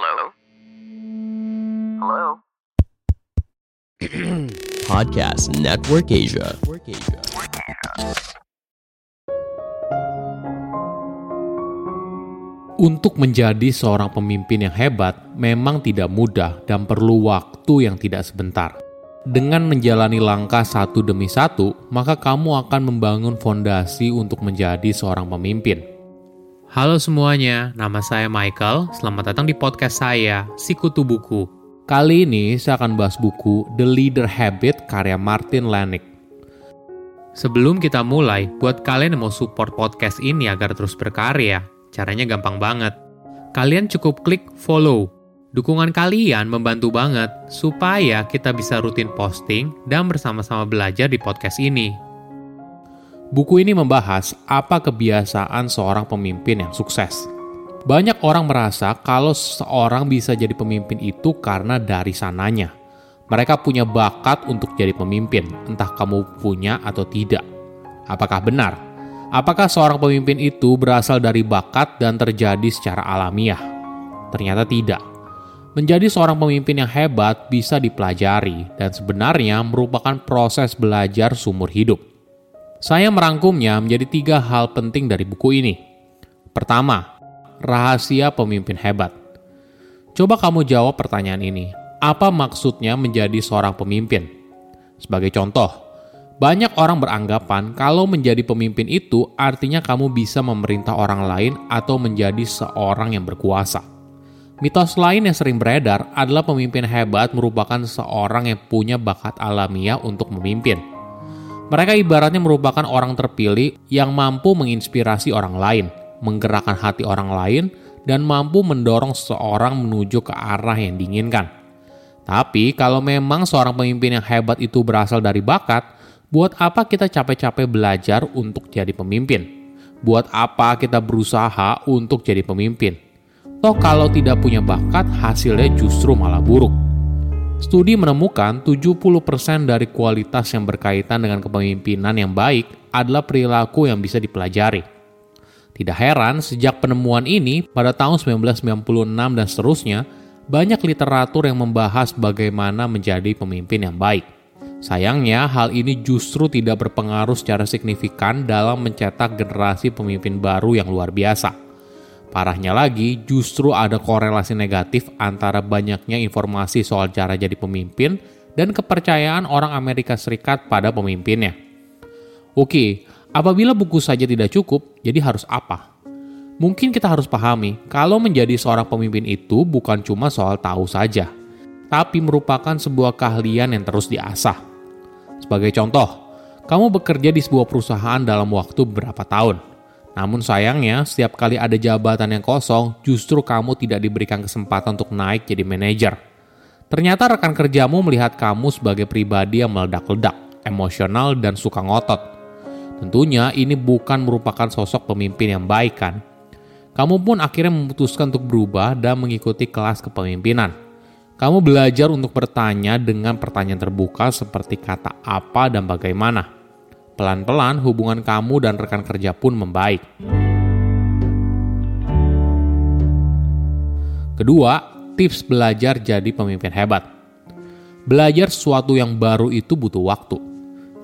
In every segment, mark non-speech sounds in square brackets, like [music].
Hello? Hello? [clears throat] Podcast Network Asia. Untuk menjadi seorang pemimpin yang hebat memang tidak mudah dan perlu waktu yang tidak sebentar. Dengan menjalani langkah satu demi satu, maka kamu akan membangun fondasi untuk menjadi seorang pemimpin. Halo semuanya, nama saya Michael. Selamat datang di podcast saya, Sikutu Buku. Kali ini saya akan bahas buku The Leader Habit karya Martin Lanik. Sebelum kita mulai, buat kalian yang mau support podcast ini agar terus berkarya, caranya gampang banget. Kalian cukup klik follow. Dukungan kalian membantu banget supaya kita bisa rutin posting dan bersama-sama belajar di podcast ini. Buku ini membahas apa kebiasaan seorang pemimpin yang sukses. Banyak orang merasa kalau seorang bisa jadi pemimpin itu karena dari sananya. Mereka punya bakat untuk jadi pemimpin, entah kamu punya atau tidak. Apakah benar? Apakah seorang pemimpin itu berasal dari bakat dan terjadi secara alamiah? Ternyata tidak. Menjadi seorang pemimpin yang hebat bisa dipelajari dan sebenarnya merupakan proses belajar sumur hidup. Saya merangkumnya menjadi tiga hal penting dari buku ini. Pertama, rahasia pemimpin hebat. Coba kamu jawab pertanyaan ini. Apa maksudnya menjadi seorang pemimpin? Sebagai contoh, banyak orang beranggapan kalau menjadi pemimpin itu artinya kamu bisa memerintah orang lain atau menjadi seorang yang berkuasa. Mitos lain yang sering beredar adalah pemimpin hebat merupakan seorang yang punya bakat alamiah untuk memimpin. Mereka ibaratnya merupakan orang terpilih yang mampu menginspirasi orang lain, menggerakkan hati orang lain, dan mampu mendorong seseorang menuju ke arah yang diinginkan. Tapi kalau memang seorang pemimpin yang hebat itu berasal dari bakat, buat apa kita capek-capek belajar untuk jadi pemimpin? Buat apa kita berusaha untuk jadi pemimpin? Toh kalau tidak punya bakat, hasilnya justru malah buruk. Studi menemukan 70% dari kualitas yang berkaitan dengan kepemimpinan yang baik adalah perilaku yang bisa dipelajari. Tidak heran, sejak penemuan ini pada tahun 1996 dan seterusnya, banyak literatur yang membahas bagaimana menjadi pemimpin yang baik. Sayangnya, hal ini justru tidak berpengaruh secara signifikan dalam mencetak generasi pemimpin baru yang luar biasa. Parahnya lagi, justru ada korelasi negatif antara banyaknya informasi soal cara jadi pemimpin dan kepercayaan orang Amerika Serikat pada pemimpinnya. Oke, apabila buku saja tidak cukup, jadi harus apa? Mungkin kita harus pahami kalau menjadi seorang pemimpin itu bukan cuma soal tahu saja, tapi merupakan sebuah keahlian yang terus diasah. Sebagai contoh, kamu bekerja di sebuah perusahaan dalam waktu beberapa tahun namun sayangnya, setiap kali ada jabatan yang kosong, justru kamu tidak diberikan kesempatan untuk naik jadi manajer. Ternyata rekan kerjamu melihat kamu sebagai pribadi yang meledak-ledak, emosional, dan suka ngotot. Tentunya ini bukan merupakan sosok pemimpin yang baik kan? Kamu pun akhirnya memutuskan untuk berubah dan mengikuti kelas kepemimpinan. Kamu belajar untuk bertanya dengan pertanyaan terbuka seperti kata apa dan bagaimana Pelan-pelan hubungan kamu dan rekan kerja pun membaik. Kedua, tips belajar jadi pemimpin hebat. Belajar sesuatu yang baru itu butuh waktu.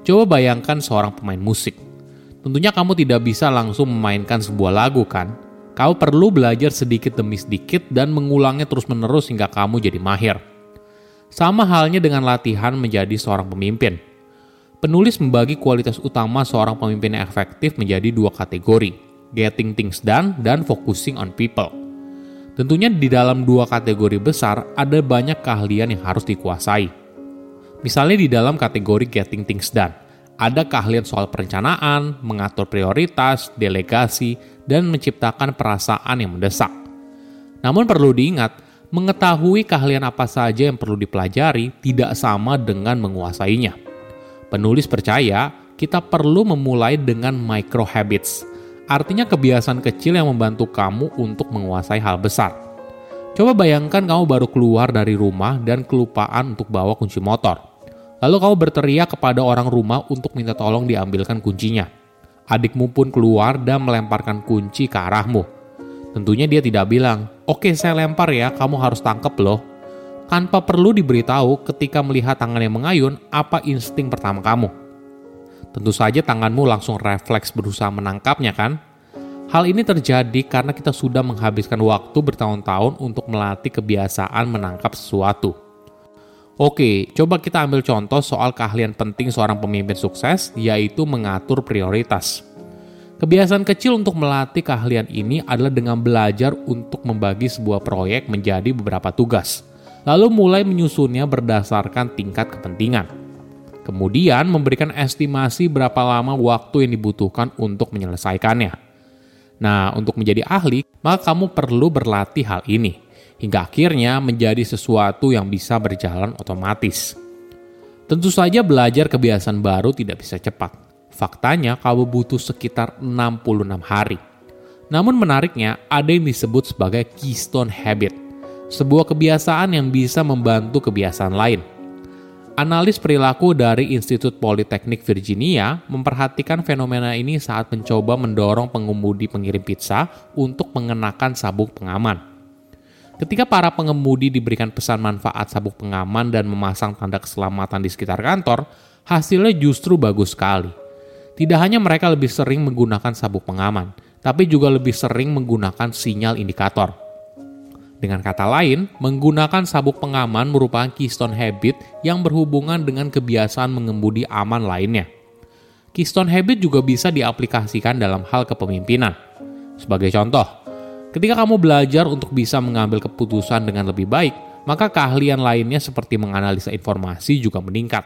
Coba bayangkan seorang pemain musik. Tentunya kamu tidak bisa langsung memainkan sebuah lagu kan? Kau perlu belajar sedikit demi sedikit dan mengulangnya terus-menerus hingga kamu jadi mahir. Sama halnya dengan latihan menjadi seorang pemimpin Penulis membagi kualitas utama seorang pemimpin yang efektif menjadi dua kategori, getting things done dan focusing on people. Tentunya di dalam dua kategori besar ada banyak keahlian yang harus dikuasai. Misalnya di dalam kategori getting things done, ada keahlian soal perencanaan, mengatur prioritas, delegasi, dan menciptakan perasaan yang mendesak. Namun perlu diingat, mengetahui keahlian apa saja yang perlu dipelajari tidak sama dengan menguasainya. Penulis percaya kita perlu memulai dengan micro habits, artinya kebiasaan kecil yang membantu kamu untuk menguasai hal besar. Coba bayangkan kamu baru keluar dari rumah dan kelupaan untuk bawa kunci motor. Lalu kamu berteriak kepada orang rumah untuk minta tolong diambilkan kuncinya. Adikmu pun keluar dan melemparkan kunci ke arahmu. Tentunya dia tidak bilang, oke saya lempar ya, kamu harus tangkep loh. Tanpa perlu diberitahu ketika melihat tangan yang mengayun, apa insting pertama kamu. Tentu saja tanganmu langsung refleks berusaha menangkapnya kan? Hal ini terjadi karena kita sudah menghabiskan waktu bertahun-tahun untuk melatih kebiasaan menangkap sesuatu. Oke, coba kita ambil contoh soal keahlian penting seorang pemimpin sukses, yaitu mengatur prioritas. Kebiasaan kecil untuk melatih keahlian ini adalah dengan belajar untuk membagi sebuah proyek menjadi beberapa tugas, lalu mulai menyusunnya berdasarkan tingkat kepentingan. Kemudian memberikan estimasi berapa lama waktu yang dibutuhkan untuk menyelesaikannya. Nah, untuk menjadi ahli, maka kamu perlu berlatih hal ini, hingga akhirnya menjadi sesuatu yang bisa berjalan otomatis. Tentu saja belajar kebiasaan baru tidak bisa cepat, Faktanya kamu butuh sekitar 66 hari. Namun menariknya ada yang disebut sebagai keystone habit, sebuah kebiasaan yang bisa membantu kebiasaan lain. Analis perilaku dari Institut Politeknik Virginia memperhatikan fenomena ini saat mencoba mendorong pengemudi pengirim pizza untuk mengenakan sabuk pengaman. Ketika para pengemudi diberikan pesan manfaat sabuk pengaman dan memasang tanda keselamatan di sekitar kantor, hasilnya justru bagus sekali. Tidak hanya mereka lebih sering menggunakan sabuk pengaman, tapi juga lebih sering menggunakan sinyal indikator. Dengan kata lain, menggunakan sabuk pengaman merupakan keystone habit yang berhubungan dengan kebiasaan mengemudi aman lainnya. Keystone habit juga bisa diaplikasikan dalam hal kepemimpinan. Sebagai contoh, ketika kamu belajar untuk bisa mengambil keputusan dengan lebih baik, maka keahlian lainnya seperti menganalisa informasi juga meningkat.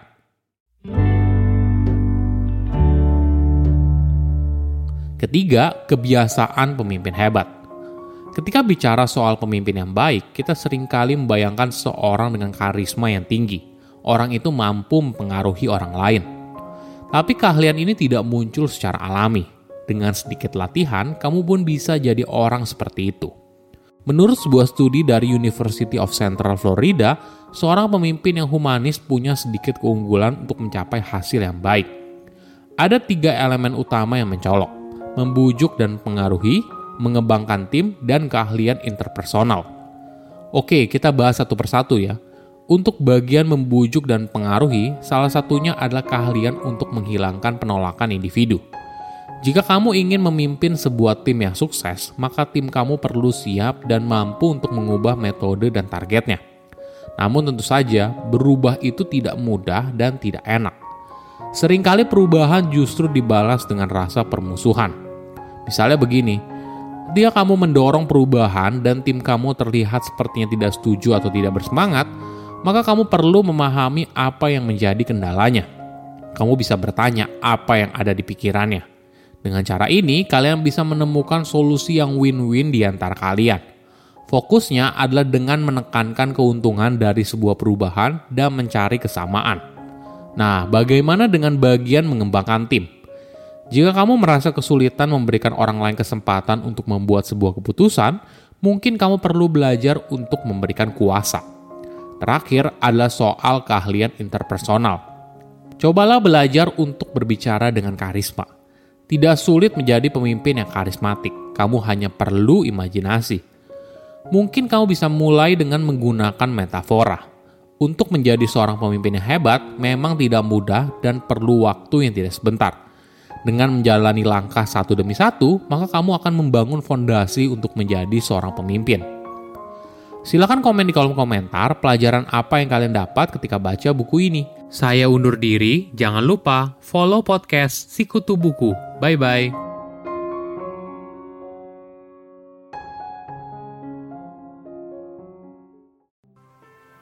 Ketiga, kebiasaan pemimpin hebat. Ketika bicara soal pemimpin yang baik, kita sering kali membayangkan seorang dengan karisma yang tinggi. Orang itu mampu mempengaruhi orang lain. Tapi keahlian ini tidak muncul secara alami. Dengan sedikit latihan, kamu pun bisa jadi orang seperti itu. Menurut sebuah studi dari University of Central Florida, seorang pemimpin yang humanis punya sedikit keunggulan untuk mencapai hasil yang baik. Ada tiga elemen utama yang mencolok membujuk dan pengaruhi, mengembangkan tim, dan keahlian interpersonal. Oke, kita bahas satu persatu ya. Untuk bagian membujuk dan pengaruhi, salah satunya adalah keahlian untuk menghilangkan penolakan individu. Jika kamu ingin memimpin sebuah tim yang sukses, maka tim kamu perlu siap dan mampu untuk mengubah metode dan targetnya. Namun tentu saja, berubah itu tidak mudah dan tidak enak. Seringkali perubahan justru dibalas dengan rasa permusuhan. Misalnya begini, dia kamu mendorong perubahan dan tim kamu terlihat sepertinya tidak setuju atau tidak bersemangat, maka kamu perlu memahami apa yang menjadi kendalanya. Kamu bisa bertanya apa yang ada di pikirannya. Dengan cara ini, kalian bisa menemukan solusi yang win-win di antara kalian. Fokusnya adalah dengan menekankan keuntungan dari sebuah perubahan dan mencari kesamaan. Nah, bagaimana dengan bagian mengembangkan tim? Jika kamu merasa kesulitan memberikan orang lain kesempatan untuk membuat sebuah keputusan, mungkin kamu perlu belajar untuk memberikan kuasa. Terakhir adalah soal keahlian interpersonal. Cobalah belajar untuk berbicara dengan karisma. Tidak sulit menjadi pemimpin yang karismatik, kamu hanya perlu imajinasi. Mungkin kamu bisa mulai dengan menggunakan metafora untuk menjadi seorang pemimpin yang hebat memang tidak mudah dan perlu waktu yang tidak sebentar. Dengan menjalani langkah satu demi satu, maka kamu akan membangun fondasi untuk menjadi seorang pemimpin. Silahkan komen di kolom komentar pelajaran apa yang kalian dapat ketika baca buku ini. Saya undur diri, jangan lupa follow podcast Sikutu Buku. Bye-bye.